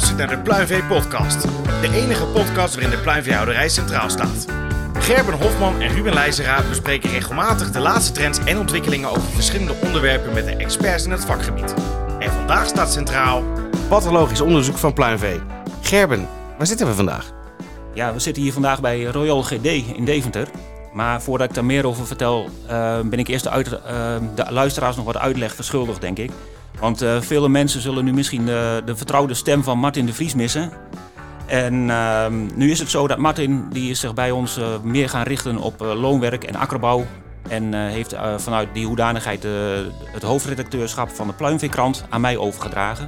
luistert naar de Pluimvee Podcast. De enige podcast waarin de pluimveehouderij centraal staat. Gerben Hofman en Ruben Leijzera bespreken regelmatig de laatste trends en ontwikkelingen over verschillende onderwerpen met de experts in het vakgebied. En vandaag staat centraal pathologisch onderzoek van pluimvee. Gerben, waar zitten we vandaag? Ja, we zitten hier vandaag bij Royal GD in Deventer. Maar voordat ik daar meer over vertel, uh, ben ik eerst de, uh, de, luisteraars nog wat uitleg verschuldigd, denk ik. Want uh, vele mensen zullen nu misschien de, de, vertrouwde stem van Martin de Vries missen. En ehm, nu is het zo dat Martin die is zich bij ons meer gaan richten op loonwerk en akkerbouw. En heeft vanuit die hoedanigheid het hoofdredacteurschap van de Pluimveekrant aan mij overgedragen.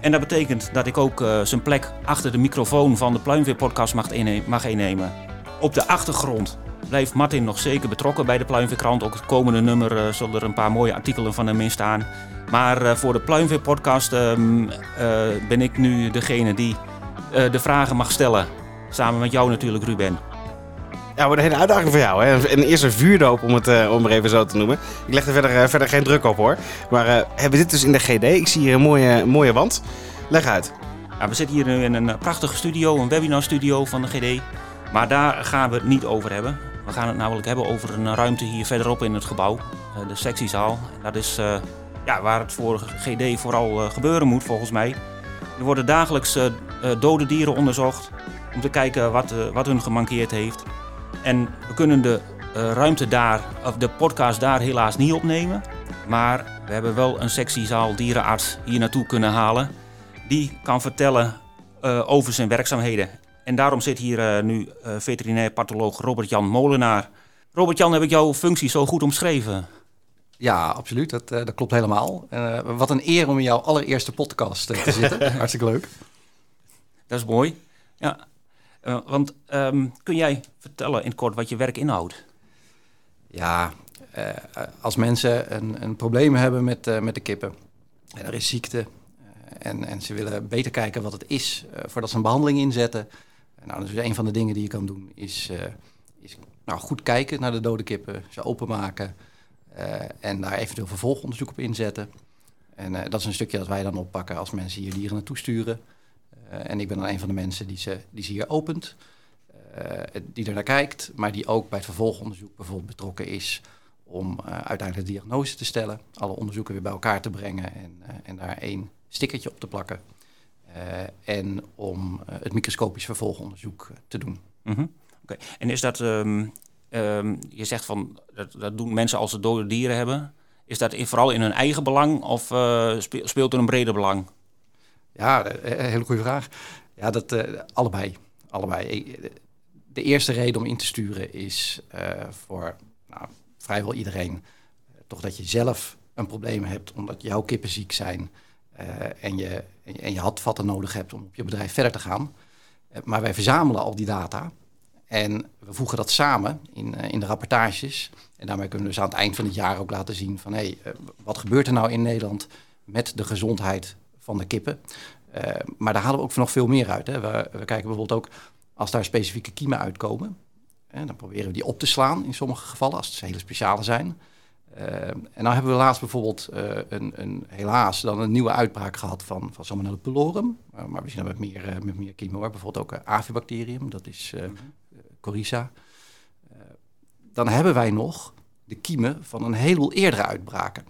En dat betekent dat ik ook zijn plek achter de microfoon van de Pluimveer-podcast mag, mag innemen. Op de achtergrond blijft Martin nog zeker betrokken bij de Pluimveerkrant. Ook het komende nummer uh, zullen er een paar mooie artikelen van hem in staan. Maar uh, voor de Pluimveer-podcast uh, ben ik nu degene die de vragen mag stellen. Samen met jou natuurlijk, Ruben. Ja, wordt een hele uitdaging voor jou. Hè? Een eerste vuurdoop, om het om maar even zo te noemen. Ik leg er verder, verder geen druk op hoor. Maar hebben we dit dus in de GD? Ik zie hier een mooie, mooie wand. Leg uit. Ja, we zitten hier nu in een prachtige studio, een webinarstudio van de GD. Maar daar gaan we het niet over hebben. We gaan het namelijk hebben over een ruimte hier verderop in het gebouw, eh, de sectiezaal. Dat is eh, ja, waar het voor GD vooral eh, gebeuren moet volgens mij. Er worden dagelijks dode dieren onderzocht om te kijken wat, wat hun gemankeerd heeft. En we kunnen de ruimte daar, of de podcast daar helaas niet opnemen. Maar we hebben wel een sectiezaal dierenarts hier naartoe kunnen halen. Die kan vertellen over zijn werkzaamheden. En daarom zit hier uh, nu uh, veterinair patholoog Robert-Jan Molenaar. Robert-Jan, heb ik jouw functie zo goed omschreven? Ja, absoluut. Dat, uh, dat klopt helemaal. wat een eer om in jouw allereerste podcast te zitten. Hartstikke leuk. Dat is mooi. Ja. want um, kun jij vertellen in kort wat je werk inhoudt? Ja, als mensen een, een probleem hebben met, met de kippen en er is ziekte en, en ze willen beter kijken wat het is voordat ze een behandeling inzetten nou, dus een van de dingen die je kan doen is, uh, is nou, goed kijken naar de dode kippen, ze openmaken uh, en daar eventueel vervolgonderzoek op inzetten. En uh, dat is een stukje dat wij dan oppakken als mensen hier dieren naartoe sturen. en ik ben dan een van de mensen die ze, die ze hier opent, die er naar kijkt, maar die ook bij het vervolgonderzoek bijvoorbeeld betrokken is om uiteindelijk de diagnose te stellen, alle onderzoeken weer bij elkaar te brengen en, en daar één stickertje op te plakken. Eh, en om eh, het microscopisch vervolgonderzoek eh, te doen. Mm En is dat, um, um, je zegt van, dat, dat, doen mensen als ze dode dieren hebben. Is dat in, vooral in hun eigen belang of speelt er een breder belang? Ja, een hele goede vraag. Ja, dat allebei. allebei. De eerste reden om in te sturen is voor nou, vrijwel iedereen toch dat je zelf een probleem hebt omdat jouw kippen ziek zijn. En je en je handvatten nodig hebt om op je bedrijf verder te gaan. Eh, maar wij verzamelen al die data en we voegen dat samen in, eh, in de rapportages. En daarmee kunnen we dus aan het eind van het jaar ook laten zien van hé, hey, eh, wat gebeurt er nou in Nederland met de gezondheid van de kippen. maar daar halen we ook nog veel meer uit. Hè. We, we, kijken bijvoorbeeld ook als daar specifieke kiemen uitkomen. Hè, dan proberen we die op te slaan in sommige gevallen, als het hele speciale zijn. Uh, en nou hebben we laatst bijvoorbeeld uh, een, een, helaas dan een nieuwe uitbraak gehad van, van Salmonella pylorium. Uh, maar we zien dat met meer, met meer kiemen Bijvoorbeeld ook Avibacterium, dat is mm Coryza. dan hebben wij nog de kiemen van een heleboel eerdere uitbraken.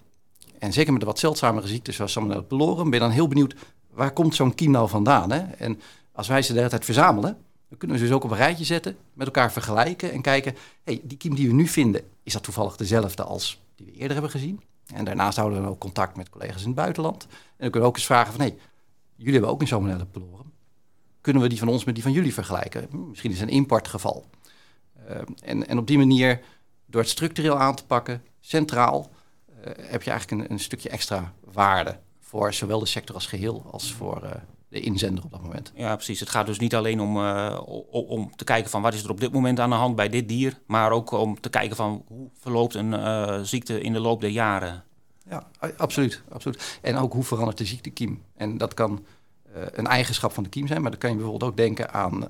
En zeker met de wat zeldzamere ziektes zoals Salmonella pylorium ben je dan heel benieuwd... waar komt zo'n kiem nou vandaan? Hè? En als wij ze de hele tijd verzamelen... dan kunnen we ze dus ook op een rijtje zetten, met elkaar vergelijken... en kijken, hey, die kiem die we nu vinden, is dat toevallig dezelfde als die we eerder hebben gezien. En daarnaast houden we ook contact met collega's in het buitenland. En dan kunnen we ook eens vragen van, hé, jullie hebben ook een salmonella pylorium. Kunnen we die van ons met die van jullie vergelijken? Misschien is het een importgeval. Uh, en, en op die manier, door het structureel aan te pakken, centraal, uh, heb je eigenlijk een, een, stukje extra waarde voor zowel de sector als geheel als voor uh, de inzender op dat moment. Ja, precies. Het gaat dus niet alleen om, uh, om te kijken van wat is er op dit moment aan de hand bij dit dier, maar ook om te kijken van hoe verloopt een uh, ziekte in de loop der jaren. Ja, absoluut, absoluut. En ook hoe verandert de ziektekiem. En dat kan uh, een eigenschap van de kiem zijn, maar dan kan je bijvoorbeeld ook denken aan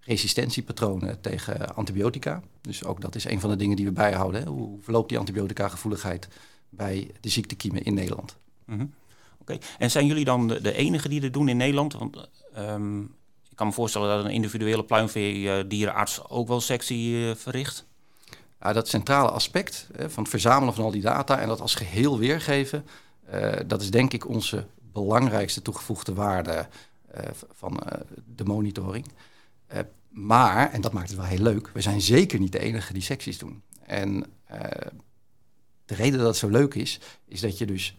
resistentiepatronen tegen antibiotica. Dus ook dat is een van de dingen die we bijhouden. Hè? Hoe verloopt die antibiotica gevoeligheid bij de ziektekiemen in Nederland? Mm Oké. En zijn jullie dan de, de enige die dit doen in Nederland? Want ehm, ik kan me voorstellen dat een individuele pluimveedierenarts ook wel sectie uh, verricht. Ja, dat centrale aspect hè, van het verzamelen van al die data en dat als geheel weergeven, uh, dat is denk ik onze belangrijkste toegevoegde waarde uh, van de monitoring. maar, en dat maakt het wel heel leuk, we zijn zeker niet de enige die secties doen. En de reden dat het zo leuk is, is dat je dus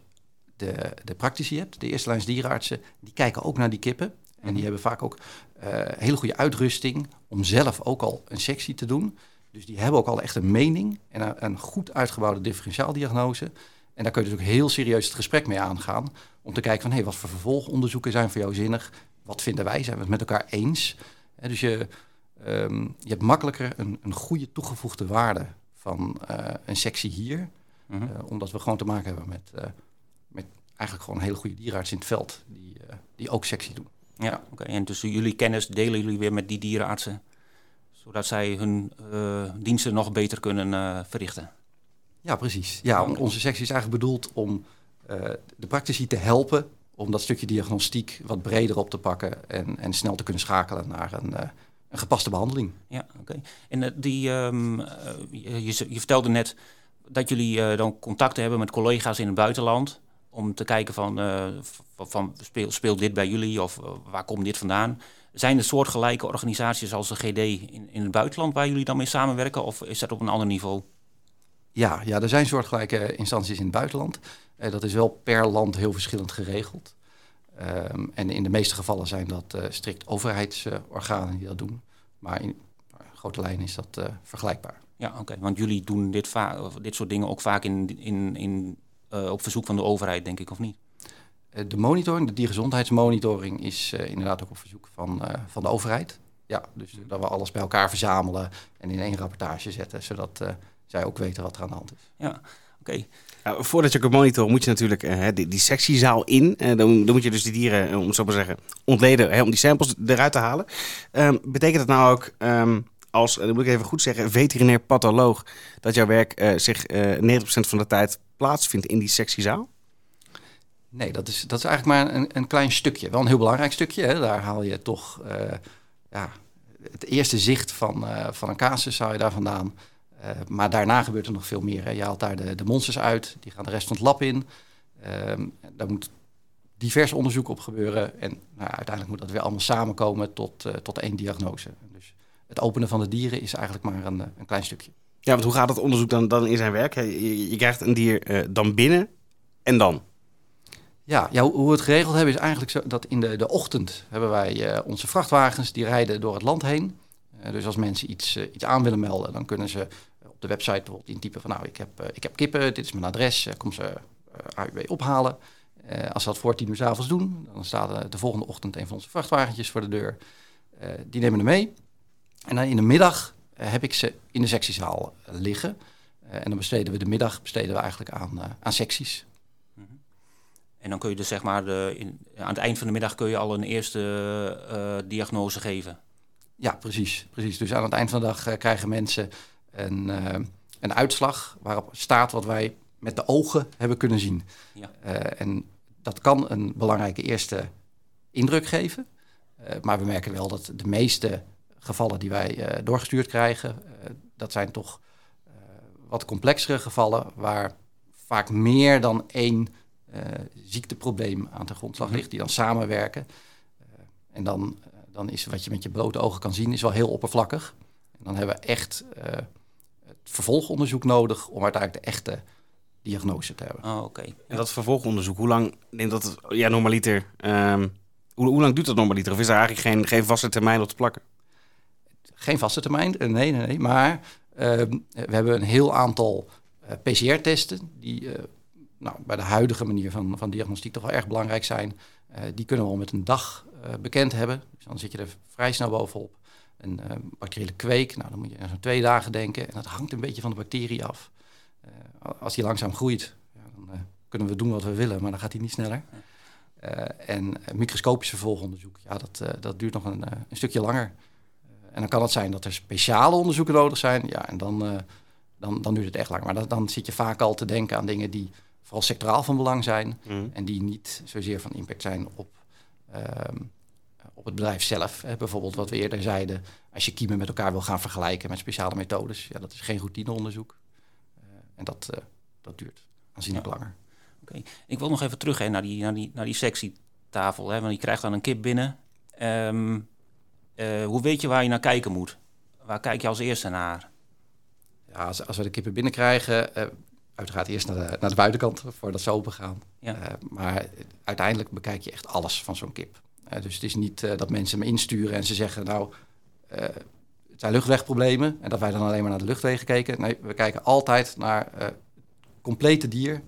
de, de praktici hebt, de eerste lijns dierenartsen, die kijken ook naar die kippen. En die mhm. hebben vaak ook uh, hele goede uitrusting om zelf ook al een sectie te doen. Dus die hebben ook al echt een mening en een, een goed uitgebouwde differentiaaldiagnose. En daar kun je dus ook heel serieus het gesprek mee aangaan. Om te kijken van, hé, hey, wat voor vervolgonderzoeken zijn voor jou zinnig? Wat vinden wij? Zijn we het met elkaar eens? dus je, um, je hebt makkelijker een, een goede toegevoegde waarde van uh, een sectie hier. -hmm. uh, omdat we gewoon te maken hebben met, met eigenlijk gewoon hele goede dierenarts in het veld. Die, die ook sectie doen. Ja, oké. En dus jullie kennis delen jullie weer met die dierenartsen, zodat zij hun uh, diensten nog beter kunnen uh, verrichten. Ja, precies. Ja, onze sectie is eigenlijk bedoeld om de praktici te helpen om dat stukje diagnostiek wat breder op te pakken en, en snel te kunnen schakelen naar een, een gepaste behandeling. Ja, oké. En die, um, je, je, vertelde net dat jullie dan contacten hebben met collega's in het buitenland om te kijken van, uh, van speel, speelt dit bij jullie of uh, waar komt dit vandaan? Zijn er soortgelijke organisaties als de GD in, in het buitenland waar jullie dan mee samenwerken of is dat op een ander niveau? Ja, ja er zijn soortgelijke instanties in het buitenland. Uh, dat is wel per land heel verschillend geregeld. Um, en in de meeste gevallen zijn dat strikt overheidsorganen die dat doen. Maar in grote lijnen is dat vergelijkbaar. Ja, oké. Want jullie doen dit, dit soort dingen ook vaak in, in, in uh, op verzoek van de overheid, denk ik, of niet? Eh, de monitoring, de diergezondheidsmonitoring, is uh, inderdaad ook op verzoek van, van de overheid. Ja, dus dat we alles bij elkaar verzamelen en in één rapportage zetten, zodat zij ook weten wat er aan de hand is. Ja, oké. Okay. voordat je kunt monitoren, moet je natuurlijk uh, die, die sectiezaal in. Uh, dan, dan, moet je dus die dieren, om zo maar zeggen, ontleden hè, om die samples eruit te halen. Um, betekent dat nou ook, um, als, dan moet ik even goed zeggen, veterinair patholoog, dat jouw werk zich 90% van de tijd plaatsvindt in die sectiezaal? Nee, dat is, dat is eigenlijk maar een, een klein stukje. Wel een heel belangrijk stukje. Hè. Daar haal je toch uh, ja, het eerste zicht van, uh, van een casus zou je daar vandaan. Uh, maar daarna gebeurt er nog veel meer. Hè. Je haalt daar de, de monsters uit, die gaan de rest van het lab in. Ehm, daar moet divers onderzoek op gebeuren. En nou, uiteindelijk moet dat weer allemaal samenkomen tot, tot één diagnose. Dus het openen van de dieren is eigenlijk maar een, een klein stukje. Ja, want hoe gaat het onderzoek dan, dan in zijn werk? Je, krijgt een dier uh, dan binnen en dan? Ja, ja, hoe we het geregeld hebben is eigenlijk zo dat in de, de ochtend hebben wij uh, onze vrachtwagens die rijden door het land heen. Uh, dus als mensen iets, iets aan willen melden, dan kunnen ze op de website bijvoorbeeld intypen van nou, ik heb, ik heb kippen, dit is mijn adres, kom ze AUW ophalen. als ze dat voor tien uur s avonds doen, dan staat de volgende ochtend een van onze vrachtwagentjes voor de deur. die nemen er mee. En dan in de middag eh, heb ik ze in de sectiezaal eh, liggen. Eh, en dan besteden we de middag besteden we eigenlijk aan, aan secties. Mhm. En dan kun je dus zeg maar de, in, aan het eind van de middag kun je al een eerste uh, diagnose geven. Ja, precies, precies. Dus aan het eind van de dag uh, krijgen mensen een, uh, een uitslag waarop staat wat wij met de ogen hebben kunnen zien. Ja. en dat kan een belangrijke eerste indruk geven. maar we merken wel dat de meeste gevallen die wij uh, doorgestuurd krijgen, uh, dat zijn toch uh, wat complexere gevallen waar vaak meer dan één ziekteprobleem aan de grondslag mhm. ligt, die dan samenwerken. en dan, dan is wat je met je blote ogen kan zien, is wel heel oppervlakkig. En dan hebben we echt het vervolgonderzoek nodig om uiteindelijk de echte diagnose te hebben. Oh, oké. En dat vervolgonderzoek, hoe lang neemt dat ja, normaliter? Um, hoe, hoe, lang duurt dat normaliter? Of is er eigenlijk geen, geen vaste termijn op te plakken? Geen vaste termijn, eh, nee, nee, nee. Maar uh, we hebben een heel aantal uh, PCR-testen die uh, nou, bij de huidige manier van, van diagnostiek toch wel erg belangrijk zijn. die kunnen we al met een dag bekend hebben. Dus dan zit je er vrij snel bovenop. Een bacteriële kweek, nou, dan moet je aan zo'n twee dagen denken. En dat hangt een beetje van de bacterie af. als die langzaam groeit, ja, dan kunnen we doen wat we willen, maar dan gaat hij niet sneller. en microscopisch vervolgonderzoek, ja, dat, dat duurt nog een, een stukje langer. En dan kan het zijn dat er speciale onderzoeken nodig zijn. Ja, en dan, uh, dan, dan duurt het echt lang. Maar dan, dan zit je vaak al te denken aan dingen die vooral sectoraal van belang zijn. Mhm. En die niet zozeer van impact zijn op, ehm, op het bedrijf zelf. Hè. Bijvoorbeeld wat we eerder zeiden, als je kiemen met elkaar wil gaan vergelijken met speciale methodes. Ja, dat is geen routineonderzoek. Uh, en dat, uh, dat duurt aanzienlijk Ja. langer. Oké. Ik wil nog even terug hè, naar, die, naar, die, naar die sectietafel. Hè, want je krijgt dan een kip binnen. Ehm, eh, hoe weet je waar je naar kijken moet? Waar kijk je als eerste naar? Ja, als, als we de kippen binnenkrijgen, eh, uiteraard eerst naar de, naar de buitenkant voordat ze open gaan. Ja. Eh, maar uiteindelijk bekijk je echt alles van zo'n kip. Dus het is niet dat mensen hem insturen en ze zeggen, nou, het zijn luchtwegproblemen. En dat wij dan alleen maar naar de luchtwegen kijken. Nee, we kijken altijd naar het complete dier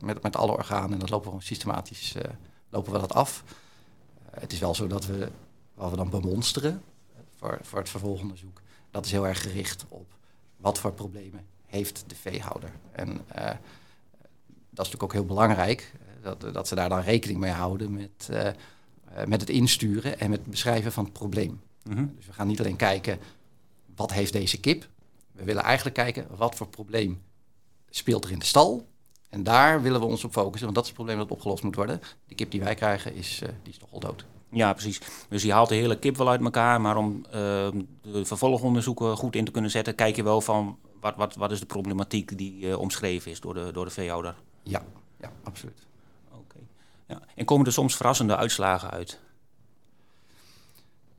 met, met alle organen. En dat lopen we gewoon systematisch lopen we dat af. Het is wel zo dat we, wat we dan bemonsteren eh, voor, voor het vervolgonderzoek, dat is heel erg gericht op wat voor problemen heeft de veehouder. En uh, dat is natuurlijk ook heel belangrijk, uh, dat, dat ze daar dan rekening mee houden met, uh, met het insturen en met het beschrijven van het probleem. Mm -hmm. Dus we gaan niet alleen kijken, wat heeft deze kip? We willen eigenlijk kijken, wat voor probleem speelt er in de stal? En daar willen we ons op focussen, want dat is het probleem dat opgelost moet worden. De kip die wij krijgen, is, die is toch al dood. Ja, precies. Dus je haalt de hele kip wel uit elkaar, maar om uh, de vervolgonderzoeken goed in te kunnen zetten, kijk je wel van wat, wat, wat is de problematiek die uh, omschreven is door de, door de veehouder. Ja, ja absoluut. Oké. Okay. Ja. En komen er soms verrassende uitslagen uit?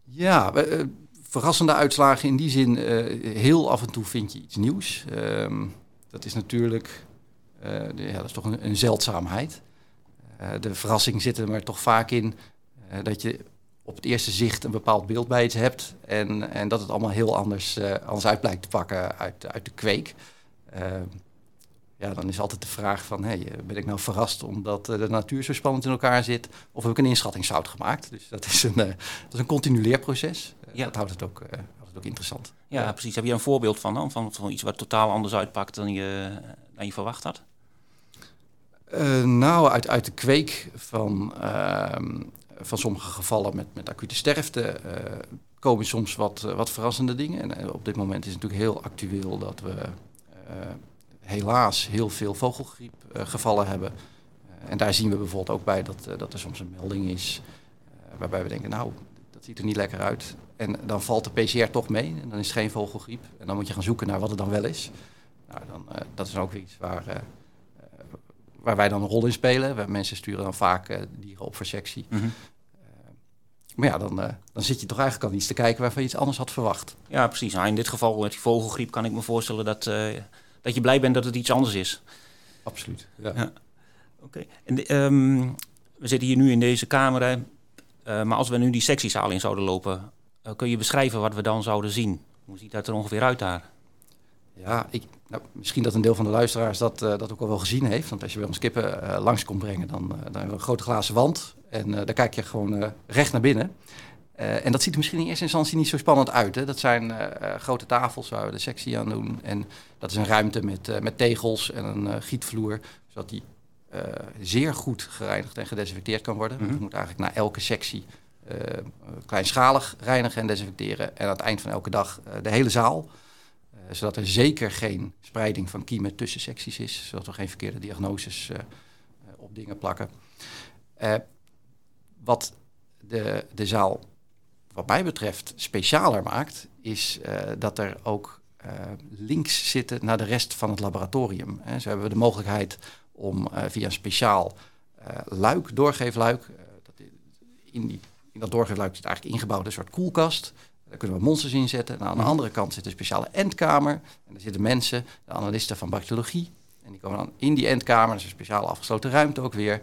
Ja, uh, verrassende uitslagen in die zin, heel af en toe vind je iets nieuws. Um, dat is natuurlijk, ja, dat is toch een, een zeldzaamheid. de verrassing zit er maar toch vaak in dat je op het eerste zicht een bepaald beeld bij iets hebt en, en dat het allemaal heel anders, uh, anders uit blijkt te pakken uit, uit de kweek. Uh, ja, dan is altijd de vraag van, hey, ben ik nou verrast omdat de natuur zo spannend in elkaar zit of heb ik een inschattingsfout gemaakt? Dus dat is een, dat is een continu leerproces. Ja. Dat houdt het, ook, ook interessant. Ja, ja, precies. Heb je een voorbeeld van, dan? Van, van iets wat totaal anders uitpakt dan je, dan je verwacht had? Uh, nou, uit, uit de kweek van, uh, van sommige gevallen met, met acute sterfte uh, komen soms wat, wat verrassende dingen. En op dit moment is het natuurlijk heel actueel dat we helaas heel veel vogelgriepgevallen hebben. Eh, en daar zien we bijvoorbeeld ook bij dat, dat er soms een melding is waarbij we denken, nou, dat ziet er niet lekker uit. En dan valt de PCR toch mee en dan is het geen vogelgriep. En dan moet je gaan zoeken naar wat het dan wel is. Nou, dan, dat is ook iets waar waar wij dan een rol in spelen. Mensen sturen dan vaak uh, dieren op voor sectie. Mhm. Mm -hmm. uh, maar ja, dan, uh, dan zit je toch eigenlijk al iets te kijken waarvan je iets anders had verwacht. Ja, precies. Nou, in dit geval met die vogelgriep kan ik me voorstellen dat, dat je blij bent dat het iets anders is. Absoluut. Ja. ja. Oké. Okay. Um, we zitten hier nu in deze kamer. maar als we nu die sectiezaal in zouden lopen, kun je beschrijven wat we dan zouden zien? Hoe ziet dat er ongeveer uit daar? Ja, ik, nou, misschien dat een deel van de luisteraars dat, uh, dat ook al wel gezien heeft. Want als je bij ons kippen uh, langs komt brengen, dan, uh, dan hebben we een grote glazen wand. En daar kijk je gewoon recht naar binnen. en dat ziet er misschien in eerste instantie niet zo spannend uit. Hè? Dat zijn grote tafels waar we de sectie aan doen. En dat is een ruimte met, met tegels en een gietvloer. Zodat die zeer goed gereinigd en gedesinfecteerd kan worden. Mm -hmm. Je moet eigenlijk na elke sectie kleinschalig reinigen en desinfecteren. En aan het eind van elke dag de hele zaal. Uh, zodat er zeker geen spreiding van kiemen tussen secties is. Zodat we geen verkeerde diagnoses uh, uh, op dingen plakken. wat de, de zaal, wat mij betreft, specialer maakt, is dat er ook links zitten naar de rest van het laboratorium. Hè. Zo hebben we de mogelijkheid om via een speciaal luik, doorgeefluik, in, die, in dat doorgeefluik zit eigenlijk ingebouwd een soort koelkast. Daar kunnen we monsters in zetten. En aan de andere kant zit een speciale endkamer. En daar zitten mensen, de analisten van bacteriologie. En die komen dan in die endkamer, dat is een speciale afgesloten ruimte ook weer.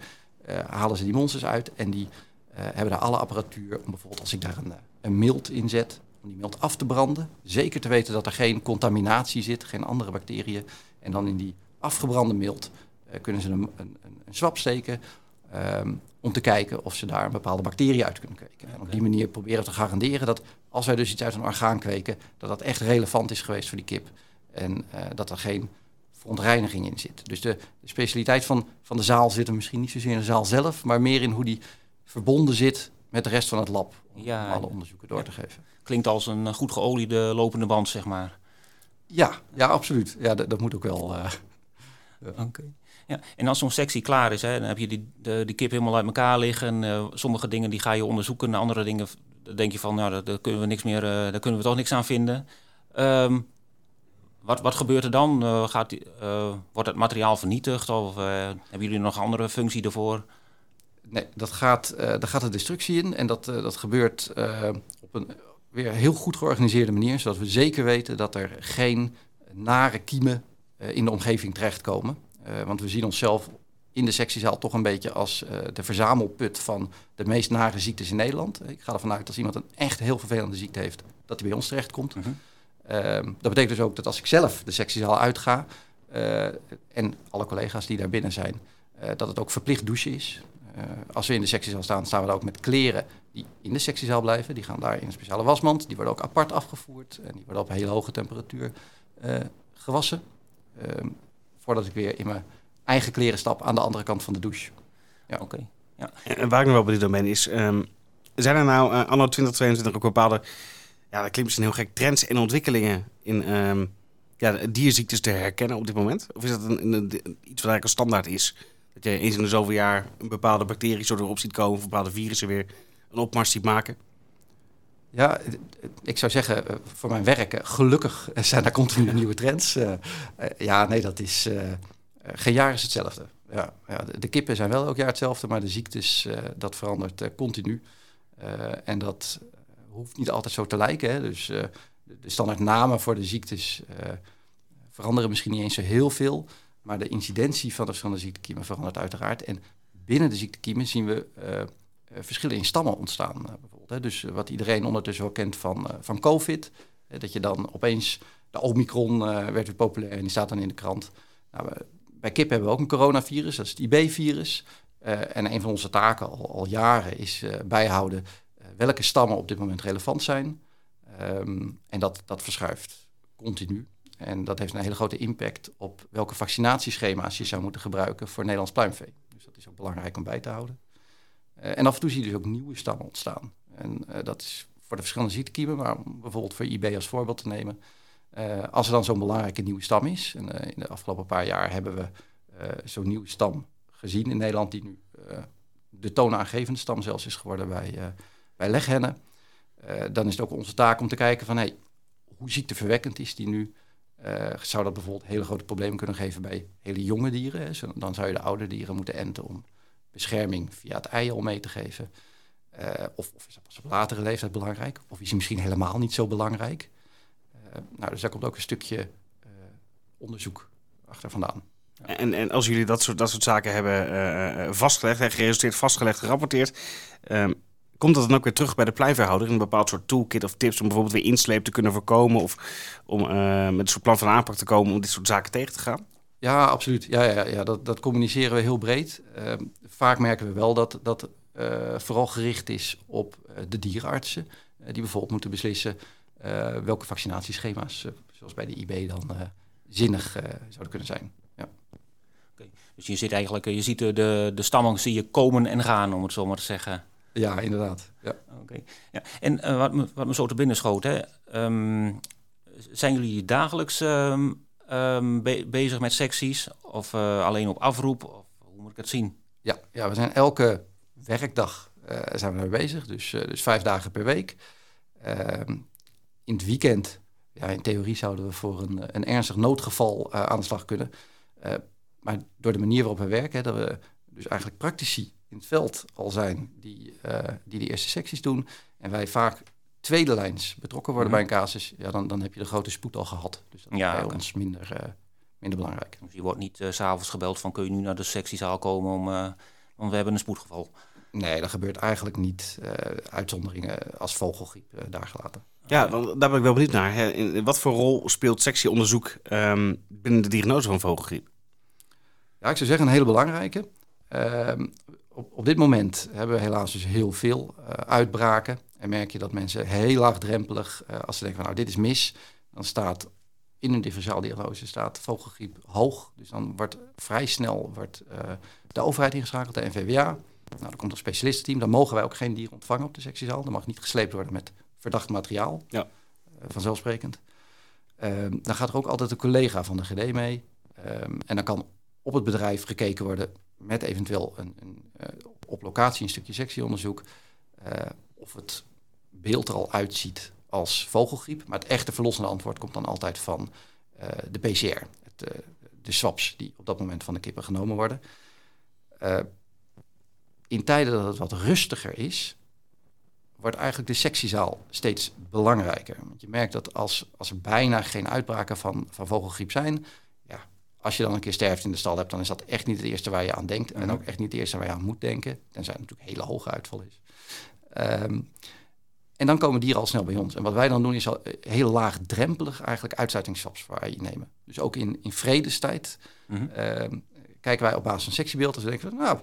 Uh, halen ze die monsters uit en die uh, hebben daar alle apparatuur om bijvoorbeeld als ik daar een, een mild in zet, om die mild af te branden. Zeker te weten dat er geen contaminatie zit, geen andere bacteriën. En dan in die afgebrande mild uh, kunnen ze een, een, een swab steken. Um, om te kijken of ze daar een bepaalde bacterie uit kunnen kweken. En op die manier proberen we te garanderen dat als wij dus iets uit een orgaan kweken, dat dat echt relevant is geweest voor die kip. En uh, dat er geen verontreiniging in zit. Dus de, de, specialiteit van, van de zaal zit er misschien niet zozeer in de zaal zelf, maar meer in hoe die verbonden zit met de rest van het lab. Om ja, alle onderzoeken door ja. te geven. Klinkt als een goed geoliede lopende band, zeg maar. Ja, ja absoluut. Ja, dat, dat moet ook wel. Uh, Oké. Okay. Ja, en als zo'n sectie klaar is, hè, dan heb je die, de, die kip helemaal uit elkaar liggen. Uh, sommige dingen die ga je onderzoeken, andere dingen denk je van, nou, daar, kunnen we niks meer, uh, daar kunnen we toch niks aan vinden. Um, wat, wat gebeurt er dan? Uh, gaat, wordt het materiaal vernietigd of hebben jullie nog andere functie ervoor? Nee, dat gaat, daar gaat de destructie in en dat, dat gebeurt op een weer heel goed georganiseerde manier, zodat we zeker weten dat er geen nare kiemen in de omgeving terechtkomen. Want we zien onszelf in de sectiezaal toch een beetje als uh, de verzamelput van de meest nare ziektes in Nederland. Ik ga ervan uit dat als iemand een echt heel vervelende ziekte heeft, dat hij bij ons terechtkomt. Mm -hmm. uh, dat betekent dus ook dat als ik zelf de sectiezaal uitga uh, en alle collega's die daar binnen zijn, dat het ook verplicht douchen is. als we in de sectiezaal staan, staan we daar ook met kleren die in de sectiezaal blijven. Die gaan daar in een speciale wasmand. Die worden ook apart afgevoerd en die worden op een hele hoge temperatuur gewassen. Ehm, voordat ik weer in mijn eigen kleren stap aan de andere kant van de douche. Ja. Oké. Okay. Ja. En waar ik nog wel bij dit domein is, um, zijn er nou uh, anno 2022 ook bepaalde, ja dat klinkt misschien heel gek, trends en ontwikkelingen in um, ja, dierziektes te herkennen op dit moment? Of is dat een, een, een, iets wat eigenlijk een standaard is? Dat je eens in de zoveel jaar een bepaalde bacterie zo erop ziet komen, of bepaalde virussen weer een opmars ziet maken? Ja, ik zou zeggen, eh, voor mijn werk, eh, gelukkig zijn er continu nieuwe trends. Uh, ja, nee, dat is. Uh, geen jaar is hetzelfde. Ja, ja, de, kippen zijn wel elk jaar hetzelfde, maar de ziektes, dat verandert continu. en dat hoeft niet altijd zo te lijken. Hè. Dus de, de voor de ziektes veranderen misschien niet eens zo heel veel. Maar de incidentie van de verschillende ziektekiemen verandert uiteraard. En binnen de ziektekiemen zien we verschillen in stammen ontstaan. Hè? Dus wat iedereen ondertussen wel kent van, uh, van COVID. Dat je dan opeens, de Omicron uh, werd weer populair en die staat dan in de krant. Nou, bij kip hebben we ook een coronavirus, dat is het IB-virus. Uh, en een van onze taken al, jaren is bijhouden welke stammen op dit moment relevant zijn. Um, en dat, dat verschuift continu. En dat heeft een hele grote impact op welke vaccinatieschema's je zou moeten gebruiken voor Nederlands pluimvee. Dus dat is ook belangrijk om bij te houden. En af en toe zie je dus ook nieuwe stammen ontstaan. En dat is voor de verschillende ziektekiemen, maar bijvoorbeeld voor IB als voorbeeld te nemen. Uh, als er dan zo'n belangrijke nieuwe stam is, en uh, in de afgelopen paar jaar hebben we zo'n nieuwe stam gezien in Nederland, die nu de toonaangevende stam zelfs is geworden bij, bij leghennen. dan is het ook onze taak om te kijken van hey, hoe ziekteverwekkend is die nu? zou dat bijvoorbeeld hele grote problemen kunnen geven bij hele jonge dieren? Dan zou je de oude dieren moeten enten om bescherming via het ei al mee te geven. Uh, of, of, is dat pas op latere leeftijd belangrijk? Of is hij misschien helemaal niet zo belangrijk? Uh, nou, dus daar komt ook een stukje uh, onderzoek achter vandaan. Ja. En, en als jullie dat soort, dat soort zaken hebben vastgelegd, en geresulteerd vastgelegd, gerapporteerd, ehm, komt dat dan ook weer terug bij de pleinveehouder in een bepaald soort toolkit of tips om bijvoorbeeld weer insleep te kunnen voorkomen of om met een soort plan van aanpak te komen om dit soort zaken tegen te gaan? Ja, absoluut. Ja, ja, ja dat, dat communiceren we heel breed. Ehm, vaak merken we wel dat, dat uh, vooral gericht is op de dierenartsen, die bijvoorbeeld moeten beslissen welke vaccinatieschema's, zoals bij de IB, dan zinnig zouden kunnen zijn. Ja. Okay. Dus je ziet eigenlijk, je ziet de, de, de stammen zie je komen en gaan, om het zo maar te zeggen. Ja, inderdaad. Ja. Okay. Ja. En wat, me, wat me zo te binnen schoot, hè, um, zijn jullie dagelijks um, um, be bezig met secties of alleen op afroep? Of hoe moet ik het zien? Ja, ja we zijn elke werkdag uh, zijn we mee bezig, dus, dus vijf dagen per week. In het weekend, ja, in theorie zouden we voor een, een ernstig noodgeval aan de slag kunnen. maar door de manier waarop we werken, dat we dus eigenlijk praktici in het veld al zijn die, die de eerste secties doen. En wij vaak tweede lijns betrokken worden -hmm. bij een casus, ja, dan, dan heb je de grote spoed al gehad. Dus dat is ja, bij okay. ons minder, minder belangrijk. Dus je wordt niet s s'avonds gebeld van kun je nu naar de sectiezaal komen om, want we hebben een spoedgeval. Nee, dat gebeurt eigenlijk niet. Uitzonderingen als vogelgriep daar gelaten. Ja, daar ben ik wel benieuwd naar. Wat voor rol speelt sectieonderzoek um, binnen de diagnose van vogelgriep? Ja, ik zou zeggen een hele belangrijke. Uh, op, op dit moment hebben we helaas dus heel veel uh, uitbraken. En merk je dat mensen heel laagdrempelig, als ze denken van nou dit is mis, dan staat in een differentiaaldiagnose staat vogelgriep hoog. Dus dan wordt vrij snel wordt, de overheid ingeschakeld, de NVWA. Nou, dan komt een specialistenteam. Dan mogen wij ook geen dieren ontvangen op de sectiezaal. Dan mag niet gesleept worden met verdacht materiaal. Ja. Uh, vanzelfsprekend. Um, dan gaat er ook altijd een collega van de GD mee. Um, en dan kan op het bedrijf gekeken worden met eventueel een, een op locatie een stukje sectieonderzoek. of het beeld er al uitziet als vogelgriep. Maar het echte verlossende antwoord komt dan altijd van de PCR. Het, de swaps die op dat moment van de kippen genomen worden. in tijden dat het wat rustiger is, wordt eigenlijk de sectiezaal steeds belangrijker. Want je merkt dat als, als er bijna geen uitbraken van, van vogelgriep zijn, ja, als je dan een keer sterft in de stal hebt, dan is dat echt niet het eerste waar je aan denkt. En mhm. ook echt niet het eerste waar je aan moet denken. Tenzij het natuurlijk hele hoge uitval is. Ehm, en dan komen dieren al snel bij ons. En wat wij dan doen is al eh, heel laagdrempelig eigenlijk uitsluitingssaps voor je nemen. Dus ook in, in vredestijd mm kijken wij op basis van sectiebeeld. Dus denken we, nou,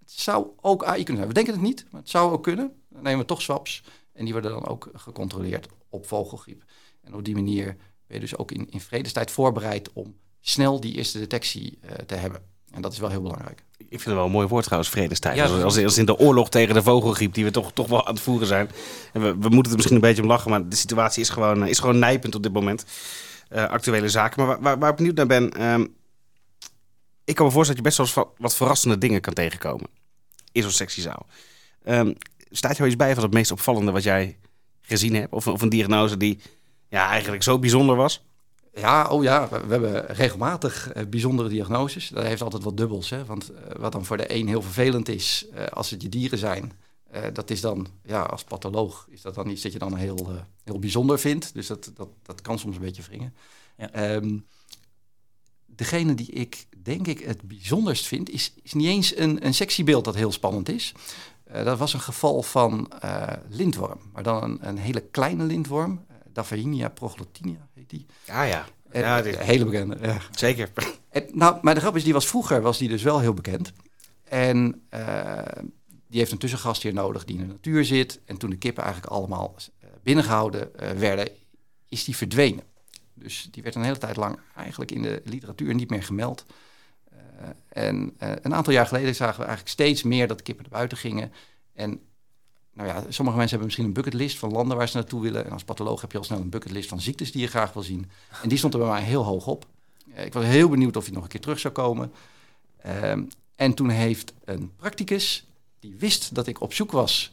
het zou ook AI kunnen zijn. We denken het niet, maar het zou ook kunnen. Dan nemen we toch swaps en die worden dan ook gecontroleerd op vogelgriep. En op die manier ben je dus ook in, in vredestijd voorbereid om snel die eerste detectie uh, te hebben. En dat is wel heel belangrijk. Ik vind het wel een mooi woord trouwens, vredestijd. Ja, als, als, in de oorlog tegen de vogelgriep die we toch, toch wel aan het voeren zijn. En we, we moeten er misschien een beetje om lachen, maar de situatie is gewoon, is gewoon nijpend op dit moment. Uh, actuele zaken. Maar waar, waar, waar, ik benieuwd naar ben, um, ik kan me voorstellen dat je best wel wat verrassende dingen kan tegenkomen in zo'n sectiezaal. Um, staat jou iets bij van het meest opvallende wat jij gezien hebt? Of, of een diagnose die ja, eigenlijk zo bijzonder was? Ja, oh ja, we, hebben regelmatig uh, bijzondere diagnoses. Dat heeft altijd wat dubbels. Hè? Want uh, wat dan voor de een heel vervelend is, uh, als het je dieren zijn, dat is dan, ja, als patholoog, is dat dan iets dat je dan heel, heel bijzonder vindt. Dus dat, dat, dat kan soms een beetje wringen. Ja. Um, degene die ik denk ik het bijzonderst vind, is, is niet eens een, een sectiebeeld dat heel spannend is. Uh, dat was een geval van uh, lintworm, maar dan een, een hele kleine lintworm. Uh, Davainia proglottinia heet die. Ja, ja. ja die... Hele bekende. Ja. Zeker. En, nou, maar de grap is, die was vroeger was die dus wel heel bekend. En die heeft een tussengast hier nodig die in de natuur zit. En toen de kippen eigenlijk allemaal binnengehouden werden, is die verdwenen. Dus die werd een hele tijd lang eigenlijk in de literatuur niet meer gemeld. Uh, en uh, een aantal jaar geleden zagen we eigenlijk steeds meer dat kippen naar buiten gingen. En nou ja, sommige mensen hebben misschien een bucketlist van landen waar ze naartoe willen. En als patholoog heb je al snel een bucketlist van ziektes die je graag wil zien. En die stond er bij mij heel hoog op. Uh, ik was heel benieuwd of hij nog een keer terug zou komen. Ehm, en toen heeft een practicus, die wist dat ik op zoek was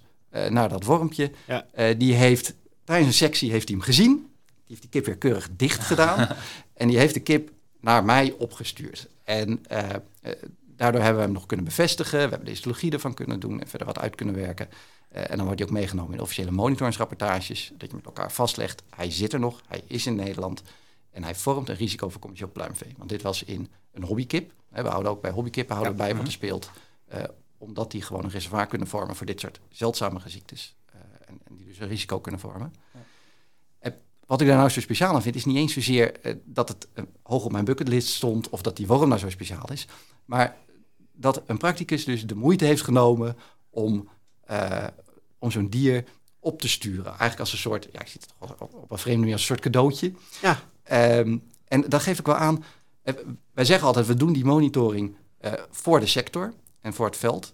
naar dat wormpje, ja. die heeft tijdens een sectie heeft hij hem gezien heeft die kip weer keurig dicht gedaan. en die heeft de kip naar mij opgestuurd. En uh, daardoor hebben we hem nog kunnen bevestigen. We hebben de histologie ervan kunnen doen en verder wat uit kunnen werken. Uh, en dan wordt hij ook meegenomen in officiële monitoringsrapportages. Dat je met elkaar vastlegt, hij zit er nog, hij is in Nederland. En hij vormt een risico voor commercieel pluimvee. Want dit was in een hobbykip. We houden ook bij hobbykippen houden bij wat er mhm. speelt. omdat die gewoon een reservoir kunnen vormen voor dit soort zeldzame ziektes. En, en, die dus een risico kunnen vormen. Wat ik daar nou zo speciaal aan vind, is niet eens zozeer uh, dat het uh, hoog op mijn bucketlist stond of dat die worm nou zo speciaal is. Maar dat een practicus dus de moeite heeft genomen om, uh, om zo'n dier op te sturen. Eigenlijk als een soort, ja, ik zie het op een vreemde manier als een soort cadeautje. Ja. Um, en dat geef ik wel aan. wij zeggen altijd, we doen die monitoring voor de sector en voor het veld.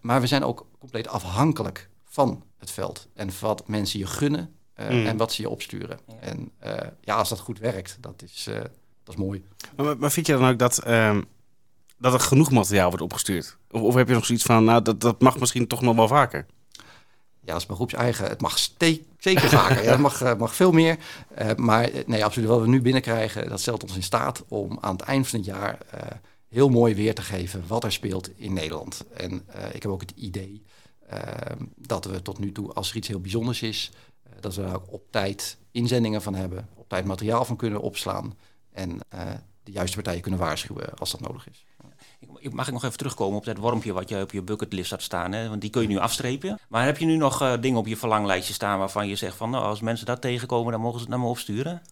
maar we zijn ook compleet afhankelijk van het veld. En wat mensen je gunnen uh, En wat ze je opsturen. En uh, ja, als dat goed werkt, dat is, uh, dat is mooi. Maar, maar, vind je dan ook dat, uh, dat er genoeg materiaal wordt opgestuurd? Of, of heb je nog zoiets van, nou, dat, dat mag misschien toch nog wel vaker? Ja, dat is mijn eigen. Het mag zeker vaker. ja, het mag, mag veel meer. maar nee, absoluut. Wat we nu binnenkrijgen, dat stelt ons in staat om aan het eind van het jaar heel mooi weer te geven wat er speelt in Nederland. En ik heb ook het idee dat we tot nu toe, als er iets heel bijzonders is, dat we daar ook op tijd inzendingen van hebben, op tijd materiaal van kunnen opslaan en uh, de juiste partijen kunnen waarschuwen als dat nodig is. Ik, mag ik nog even terugkomen op dat wormpje wat je op je bucketlist had staan? Hè? Want die kun je nu afstrepen. Maar heb je nu nog uh, dingen op je verlanglijstje staan waarvan je zegt van nou, als mensen dat tegenkomen, dan mogen ze het naar me opsturen?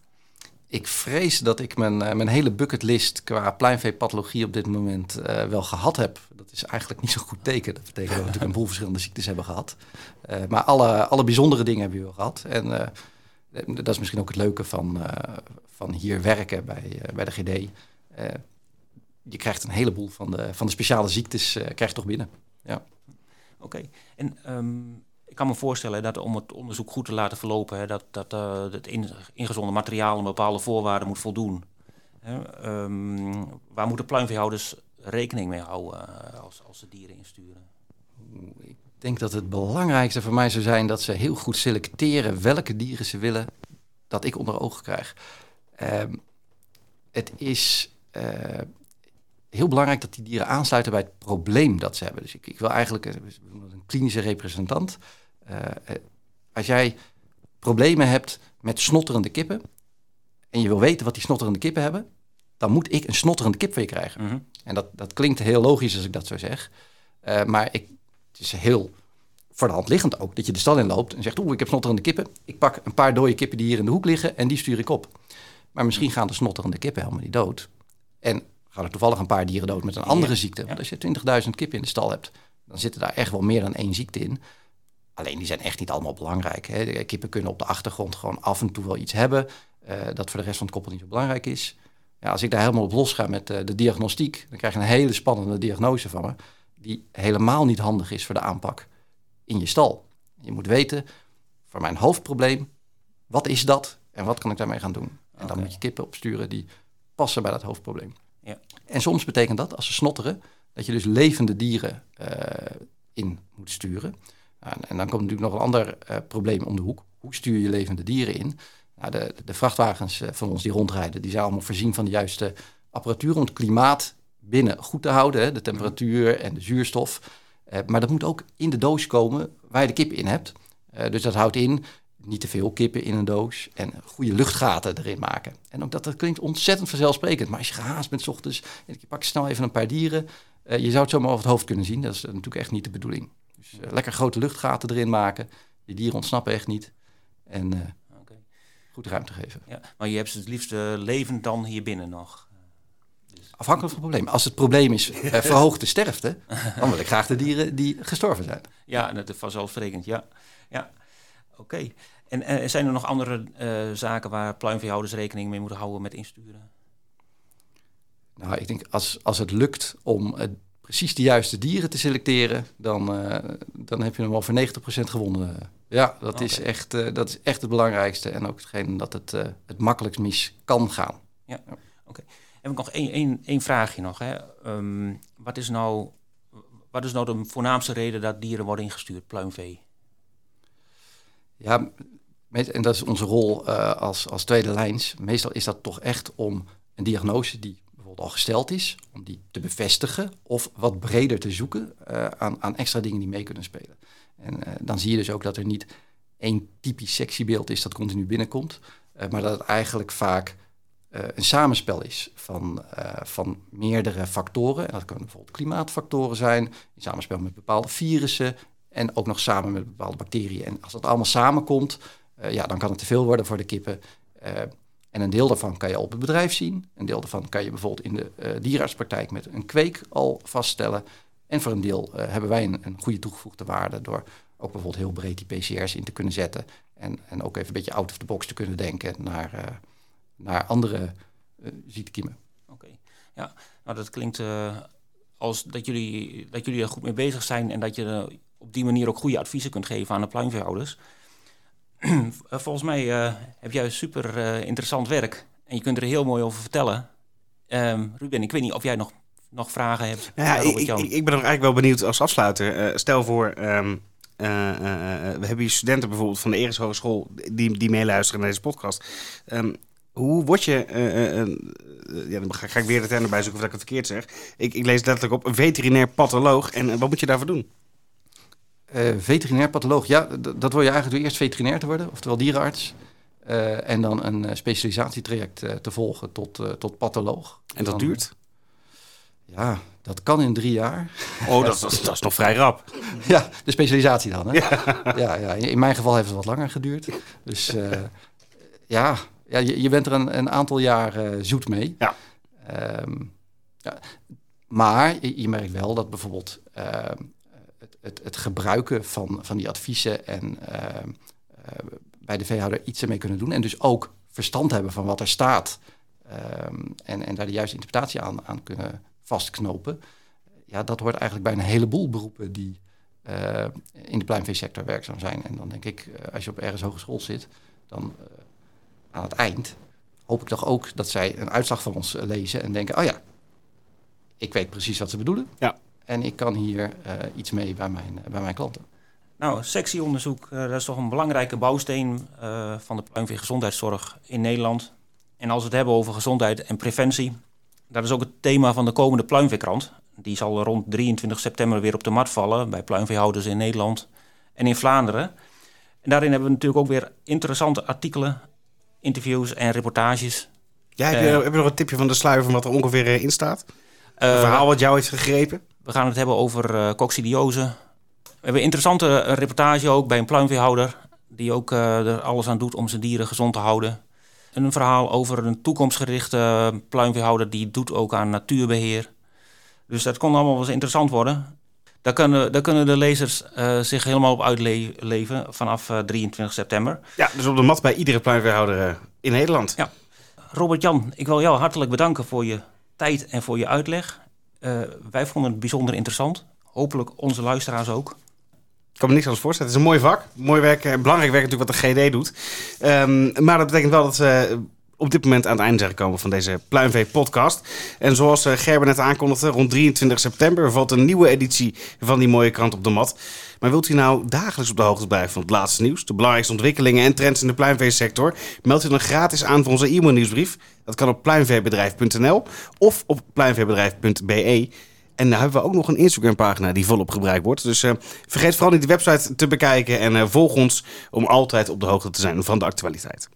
Ik vrees dat ik mijn, uh, mijn hele bucketlist qua pluimveepathologie op dit moment uh, wel gehad heb. Dat is eigenlijk niet zo'n goed teken. Dat betekent dat we natuurlijk een boel verschillende ziektes hebben gehad. Uh, maar alle, alle bijzondere dingen hebben we wel gehad. En dat is misschien ook het leuke van, van hier werken bij, bij de GD. je krijgt een heleboel van de, van de speciale ziektes krijg je toch binnen. Ja. Oké. En um ik kan me voorstellen dat om het onderzoek goed te laten verlopen, hè, dat, dat uh, het ingezonde materiaal een bepaalde voorwaarden moet voldoen. Um, waar moeten pluimveehouders rekening mee houden als, als ze dieren insturen? Ik denk dat het belangrijkste voor mij zou zijn dat ze heel goed selecteren welke dieren ze willen dat ik onder ogen krijg. Um, het is uh, heel belangrijk dat die dieren aansluiten bij het probleem dat ze hebben. Dus ik, ik wil eigenlijk een klinische representant. Uh, als jij problemen hebt met snotterende kippen en je wil weten wat die snotterende kippen hebben, dan moet ik een snotterende kip voor je krijgen. Mhm. En dat, dat klinkt heel logisch als ik dat zo zeg. Uh, maar ik, het is heel voor de hand liggend ook dat je de stal inloopt en zegt: Oeh, ik heb snotterende kippen. Ik pak een paar dode kippen die hier in de hoek liggen en die stuur ik op. Maar misschien gaan de snotterende kippen helemaal niet dood. En gaan er toevallig een paar dieren dood met een andere ziekte. Want als je 20.000 kippen in de stal hebt, dan zitten daar echt wel meer dan één ziekte in. Alleen die zijn echt niet allemaal belangrijk. Hè. De kippen kunnen op de achtergrond gewoon af en toe wel iets hebben. Uh, dat voor de rest van het koppel niet zo belangrijk is. Ja, als ik daar helemaal op los ga met uh, de diagnostiek, dan krijg je een hele spannende diagnose van me. Die helemaal niet handig is voor de aanpak in je stal. Je moet weten, voor mijn hoofdprobleem, wat is dat en wat kan ik daarmee gaan doen? En dan moet je kippen opsturen die passen bij dat hoofdprobleem. Ja. En soms betekent dat, als ze snotteren, dat je dus levende dieren uh, in moet sturen. En dan komt natuurlijk nog een ander uh, probleem om de hoek. Hoe stuur je levende dieren in? De, de, vrachtwagens uh, van ons die rondrijden, die zijn allemaal voorzien van de juiste apparatuur om het klimaat binnen goed te houden. Hè, de temperatuur en de zuurstof. maar dat moet ook in de doos komen waar je de kip in hebt. dus dat houdt in niet te veel kippen in een doos en goede luchtgaten erin maken. En ook dat, klinkt ontzettend vanzelfsprekend. Maar als je gehaast bent s ochtends en je pakt snel even een paar dieren, je zou het zomaar over het hoofd kunnen zien. Dat is natuurlijk echt niet de bedoeling. Dus uh, lekker grote luchtgaten erin maken. Die dieren ontsnappen echt niet. En uh, okay. goed ruimte geven. Ja, maar je hebt ze het liefst levend dan hier binnen nog? Dus... Afhankelijk van het probleem. Als het probleem is verhoogde sterfte, dan wil ik graag de dieren die gestorven zijn. Ja, dat is vanzelfsprekend, ja. ja. Oké. En uh, zijn er nog andere uh, zaken waar pluimveehouders rekening mee moeten houden met insturen? Nou, ik denk als, als het lukt om uh, precies de juiste dieren te selecteren, dan, dan heb je hem al voor 90% gewonnen. Ja, dat, okay. is echt, dat is echt het belangrijkste en ook hetgeen dat het het makkelijkst mis kan gaan. Ja, oké. Okay. Heb ik nog één, één, één vraagje nog. Hè? Um, wat, is nou, wat is nou de voornaamste reden dat dieren worden ingestuurd, pluimvee? Ja, en dat is onze rol als, als tweede lijns. Meestal is dat toch echt om een diagnose die bijvoorbeeld al gesteld is, om die te bevestigen of wat breder te zoeken uh, aan, aan extra dingen die mee kunnen spelen. En uh, dan zie je dus ook dat er niet één typisch sectiebeeld is dat continu binnenkomt, maar dat het eigenlijk vaak een samenspel is van, van meerdere factoren. En dat kunnen bijvoorbeeld klimaatfactoren zijn, in samenspel met bepaalde virussen, en ook nog samen met bepaalde bacteriën. En als dat allemaal samenkomt, ja, dan kan het te veel worden voor de kippen. En een deel daarvan kan je op het bedrijf zien. Een deel daarvan kan je bijvoorbeeld in de uh, dierenartspraktijk met een kweek al vaststellen. En voor een deel hebben wij een, een, goede toegevoegde waarde door ook bijvoorbeeld heel breed die PCR's in te kunnen zetten. En, en ook even een beetje out of the box te kunnen denken naar, naar andere ziektekiemen. Oké, ja, nou dat klinkt als dat jullie, dat jullie er goed mee bezig zijn en dat je op die manier ook goede adviezen kunt geven aan de pluimveehouders. Eh, volgens mij uh, heb jij super uh, interessant werk en je kunt er heel mooi over vertellen. Um, Ruben, ik weet niet of jij nog, nog vragen hebt. Nou ja, ik, ik, ik, ben er eigenlijk wel benieuwd als afsluiter. stel voor, um, we hebben hier studenten bijvoorbeeld van de Eres Hogeschool die, die meeluisteren naar deze podcast. Um, hoe word je, ja, dan ga, ik weer de term erbij zoeken of ik het verkeerd zeg. Ik, ik lees letterlijk op een veterinair patholoog. En wat moet je daarvoor doen? Uh, veterinair patholoog, ja, dat wil je eigenlijk door eerst veterinair te worden, oftewel dierenarts. Uh, en dan een uh, specialisatietraject te volgen tot, tot patholoog. En dat dan, duurt? Ja, dat kan in drie jaar. Oh, dat, dat, dat is nog vrij rap. ja, de specialisatie dan. Hè? Ja. ja, ja, in mijn geval heeft het wat langer geduurd. Dus ja, ja je, je, bent er een, een aantal jaar zoet mee. Ja. Um, ja. Maar je, je, merkt wel dat bijvoorbeeld ehm, het, het, gebruiken van, van die adviezen en uh, uh, bij de veehouder iets ermee kunnen doen. En dus ook verstand hebben van wat er staat. Um, en, en daar de juiste interpretatie aan, aan kunnen vastknopen. Ja, dat hoort eigenlijk bij een heleboel beroepen die uh, in de pluimveesector werkzaam zijn. En dan denk ik, als je op ergens hogeschool zit, dan aan het eind hoop ik toch ook dat zij een uitslag van ons lezen en denken: oh ja, ik weet precies wat ze bedoelen. Ja. En ik kan hier iets mee bij mijn, bij mijn klanten. Nou, sectieonderzoek, dat is toch een belangrijke bouwsteen van de pluimveegezondheidszorg in Nederland. En als we het hebben over gezondheid en preventie, dat is ook het thema van de komende pluimveekrant. Die zal rond 23 september weer op de mat vallen bij pluimveehouders in Nederland en in Vlaanderen. En daarin hebben we natuurlijk ook weer interessante artikelen, interviews en reportages. Ja, heb, je, uh, heb je nog een tipje van de sluier van wat er ongeveer in staat? Een uh, verhaal wat jou heeft gegrepen? We gaan het hebben over uh, coccidiose. We hebben een interessante reportage ook bij een pluimveehouder... die ook er alles aan doet om zijn dieren gezond te houden. Een verhaal over een toekomstgerichte pluimveehouder... die doet ook aan natuurbeheer. Dus dat kon allemaal wel eens interessant worden. Daar kunnen, daar kunnen de lezers uh, zich helemaal op uitleven vanaf uh, 23 september. Ja, dus op de mat bij iedere pluimveehouder in Nederland. Ja. Robert-Jan, ik wil jou hartelijk bedanken voor je tijd en voor je uitleg. Uh, wij vonden het bijzonder interessant. Hopelijk onze luisteraars ook. Ik kan me niks anders voorstellen. Het is een mooi vak. Mooi werk. Belangrijk werk natuurlijk wat de GD doet. Um, maar dat betekent wel dat we op dit moment aan het einde zijn gekomen van deze Pluimvee-podcast. En zoals Gerber net aankondigde, rond 23 september valt een nieuwe editie van die mooie krant op de mat. Maar wilt u nou dagelijks op de hoogte blijven van het laatste nieuws, de belangrijkste ontwikkelingen en trends in de pluimveesector? Meld u dan gratis aan voor onze e-mailnieuwsbrief. Dat kan op pluimveebedrijf.nl of op pluimveebedrijf.be. En daar hebben we ook nog een Instagram-pagina die volop gebruikt wordt. Dus uh, vergeet vooral niet de website te bekijken en uh, volg ons om altijd op de hoogte te zijn van de actualiteit.